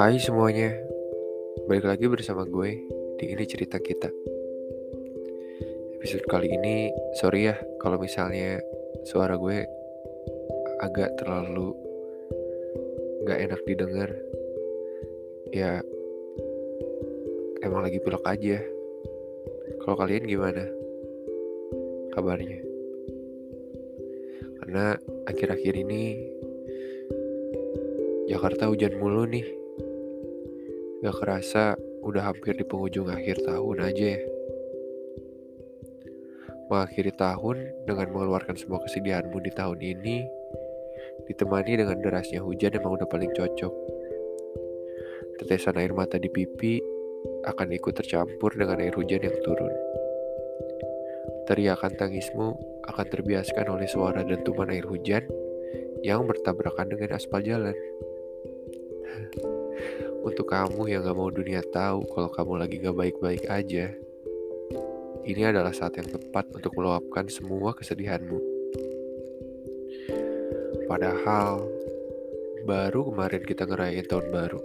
Hai semuanya, balik lagi bersama gue di ini cerita kita. Episode kali ini, sorry ya kalau misalnya suara gue agak terlalu gak enak didengar. Ya, emang lagi pilek aja. Kalau kalian gimana kabarnya? Karena akhir-akhir ini Jakarta hujan mulu nih. Gak kerasa udah hampir di penghujung akhir tahun aja ya. Mengakhiri tahun dengan mengeluarkan semua kesedihanmu di tahun ini, ditemani dengan derasnya hujan emang udah paling cocok. Tetesan air mata di pipi akan ikut tercampur dengan air hujan yang turun. Teriakan tangismu akan terbiaskan oleh suara dentuman air hujan yang bertabrakan dengan aspal jalan. Untuk kamu yang gak mau dunia tahu kalau kamu lagi gak baik-baik aja, ini adalah saat yang tepat untuk meluapkan semua kesedihanmu. Padahal, baru kemarin kita ngerayain tahun baru.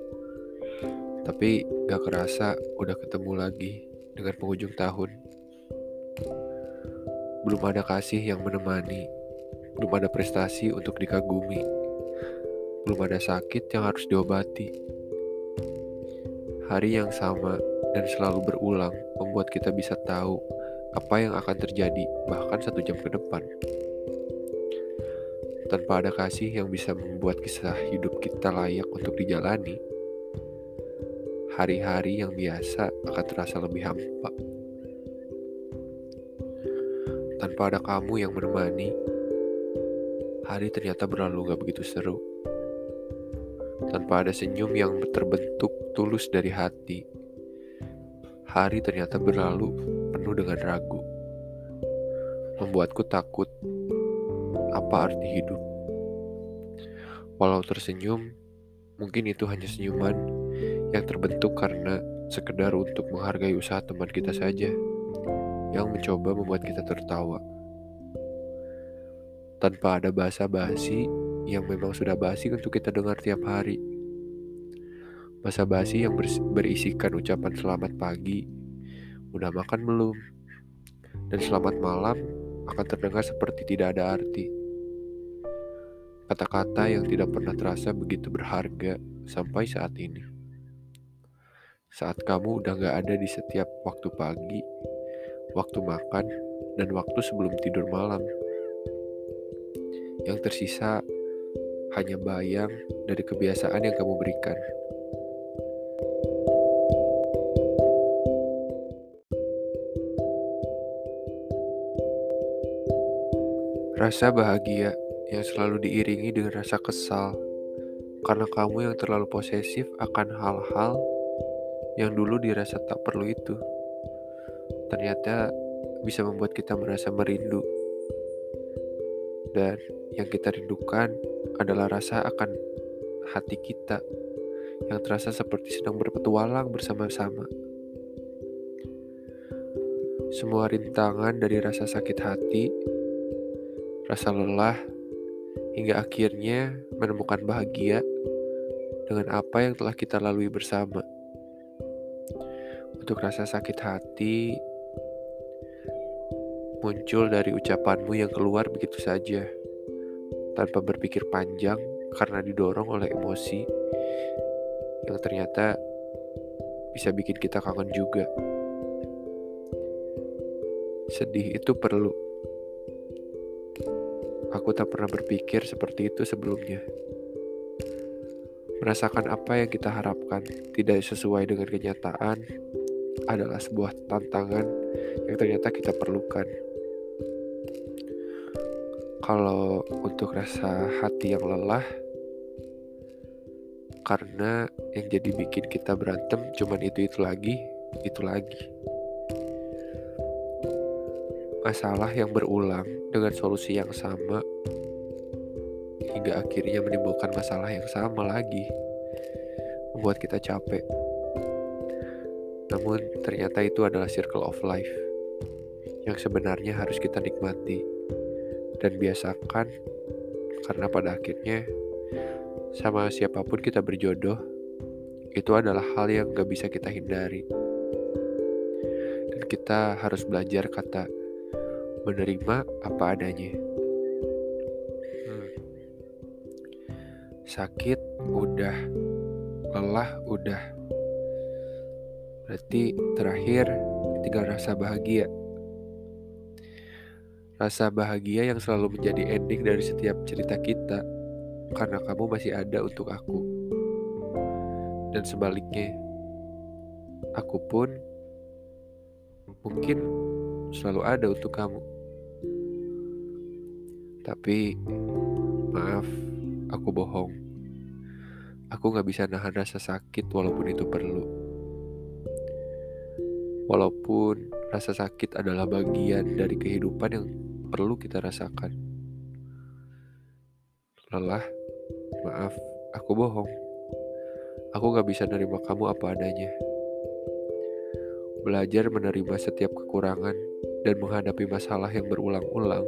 Tapi gak kerasa udah ketemu lagi dengan penghujung tahun. Belum ada kasih yang menemani, belum ada prestasi untuk dikagumi, belum ada sakit yang harus diobati. Hari yang sama dan selalu berulang membuat kita bisa tahu apa yang akan terjadi bahkan satu jam ke depan. Tanpa ada kasih yang bisa membuat kisah hidup kita layak untuk dijalani, hari-hari yang biasa akan terasa lebih hampa. Tanpa ada kamu yang menemani, hari ternyata berlalu gak begitu seru tanpa ada senyum yang terbentuk tulus dari hati. Hari ternyata berlalu penuh dengan ragu. Membuatku takut apa arti hidup. Walau tersenyum, mungkin itu hanya senyuman yang terbentuk karena sekedar untuk menghargai usaha teman kita saja yang mencoba membuat kita tertawa. Tanpa ada bahasa basi yang memang sudah basi untuk kita dengar tiap hari. Bahasa basi yang berisikan ucapan selamat pagi, udah makan belum, dan selamat malam akan terdengar seperti tidak ada arti. Kata-kata yang tidak pernah terasa begitu berharga sampai saat ini. Saat kamu udah gak ada di setiap waktu pagi, waktu makan, dan waktu sebelum tidur malam. Yang tersisa hanya bayang dari kebiasaan yang kamu berikan. Rasa bahagia yang selalu diiringi dengan rasa kesal karena kamu yang terlalu posesif akan hal-hal yang dulu dirasa tak perlu itu. Ternyata bisa membuat kita merasa merindu. Dan yang kita rindukan adalah rasa akan hati kita yang terasa seperti sedang berpetualang bersama-sama. Semua rintangan dari rasa sakit hati, rasa lelah, hingga akhirnya menemukan bahagia dengan apa yang telah kita lalui bersama. Untuk rasa sakit hati muncul dari ucapanmu yang keluar begitu saja tanpa berpikir panjang karena didorong oleh emosi yang ternyata bisa bikin kita kangen juga. Sedih itu perlu. Aku tak pernah berpikir seperti itu sebelumnya. Merasakan apa yang kita harapkan tidak sesuai dengan kenyataan adalah sebuah tantangan yang ternyata kita perlukan. Kalau untuk rasa hati yang lelah, karena yang jadi bikin kita berantem cuman itu-itu lagi, itu lagi. Masalah yang berulang dengan solusi yang sama hingga akhirnya menimbulkan masalah yang sama lagi, membuat kita capek. Namun ternyata itu adalah circle of life yang sebenarnya harus kita nikmati dan biasakan karena pada akhirnya sama siapa pun kita berjodoh itu adalah hal yang gak bisa kita hindari. Dan kita harus belajar kata menerima apa adanya. Hmm. Sakit udah, lelah udah. Berarti terakhir tinggal rasa bahagia. Rasa bahagia yang selalu menjadi ending dari setiap cerita kita karena kamu masih ada untuk aku. Dan sebaliknya, aku pun mungkin selalu ada untuk kamu. Tapi, maaf, aku bohong. Aku gak bisa nahan rasa sakit walaupun itu perlu. Walaupun rasa sakit adalah bagian dari kehidupan yang perlu kita rasakan. Lelah, maaf, aku bohong. Aku gak bisa nerima kamu apa adanya. Belajar menerima setiap kekurangan dan menghadapi masalah yang berulang-ulang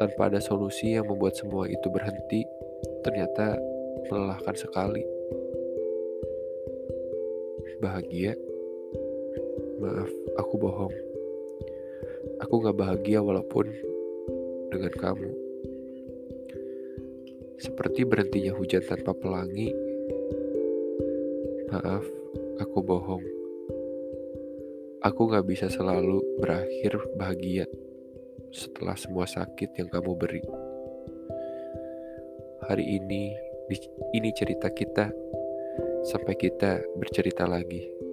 tanpa ada solusi yang membuat semua itu berhenti, ternyata melelahkan sekali. Bahagia? Maaf, aku bohong. Aku gak bahagia walaupun dengan kamu. Seperti berhentinya hujan tanpa pelangi, Maaf, aku bohong. Aku gak bisa selalu berakhir bahagia setelah semua sakit yang kamu beri. Hari ini, ini cerita kita. Sampai kita bercerita lagi.